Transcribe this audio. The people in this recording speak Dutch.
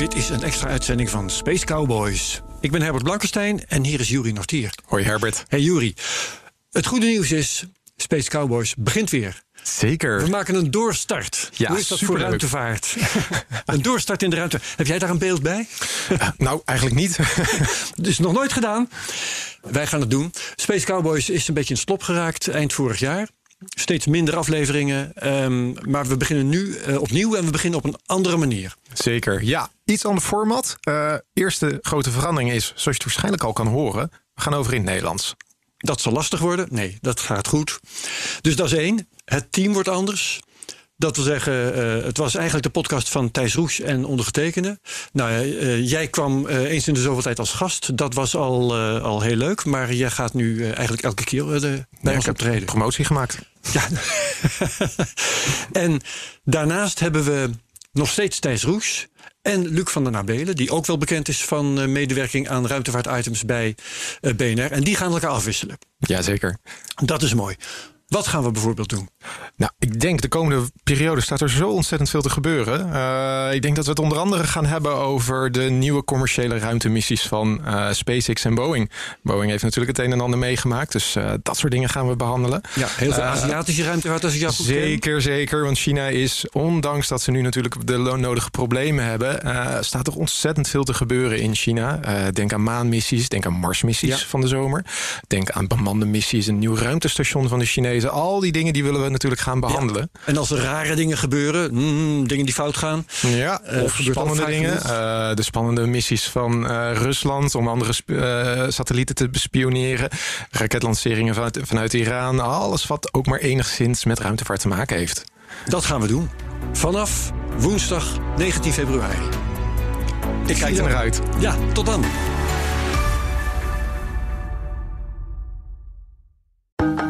dit is een extra uitzending van Space Cowboys. Ik ben Herbert Blankenstein en hier is Juri Nortier. Hoi Herbert. Hey Juri, het goede nieuws is, Space Cowboys begint weer. Zeker. We maken een doorstart. Ja, Hoe is dat voor ruimtevaart? een doorstart in de ruimte. Heb jij daar een beeld bij? Nou, eigenlijk niet. Dus nog nooit gedaan. Wij gaan het doen. Space Cowboys is een beetje in slop geraakt eind vorig jaar. Steeds minder afleveringen. ehm, maar we beginnen nu eh, opnieuw en we beginnen op een andere manier. Zeker. Ja, iets ander format. Eh, eerste grote verandering is, zoals je het waarschijnlijk al kan horen, we gaan over in het Nederlands. Dat zal lastig worden. Nee, dat gaat goed. Dus dat is één. Het team wordt anders. Dat wil zeggen, eh, het was eigenlijk de podcast van Thijs Roes en ondergetekende. Nou, eh, jij kwam eens in de zoveel tijd als gast. Dat was al, al heel leuk. Maar jij gaat nu eigenlijk elke keer de, bij Ja, ons ik heb optreden. promotie gemaakt. Ja. en daarnaast hebben we nog steeds Thijs Roes en Luc van der Nabelen, die ook wel bekend is van medewerking aan ruimtevaartitems bij BNR. En die gaan elkaar afwisselen. Jazeker. Dat is mooi. Wat gaan we bijvoorbeeld doen? Nou, ik denk de komende periode staat er zo ontzettend veel te gebeuren. Eh, ik denk dat we het onder andere gaan hebben over de nieuwe commerciële ruimtemissies van eh, SpaceX en Boeing. Boeing heeft natuurlijk het een en ander meegemaakt, dus eh, dat soort dingen gaan we behandelen. Ja, heel veel Aziatische ruimtevaart als ik jou goed ken. Zeker, zeker. Want China is, ondanks dat ze nu natuurlijk de nodige problemen hebben, staat er ontzettend veel te gebeuren in China. Denk aan maanmissies, denk aan Marsmissies Ja. van de zomer. Denk aan bemande missies, een nieuw ruimtestation van de Chinezen. Al die dingen die willen we natuurlijk gaan behandelen. En als er rare dingen gebeuren, mm, dingen die fout gaan. Ja, Eh, of spannende dingen. Eh, de spannende missies van eh, Rusland om andere satellieten te bespioneren. Raketlanceringen vanuit, vanuit Iran. Alles wat ook maar enigszins met ruimtevaart te maken heeft. Dat gaan we doen. Vanaf woensdag 19 februari. Ik kijk er naar uit. Ja, tot dan.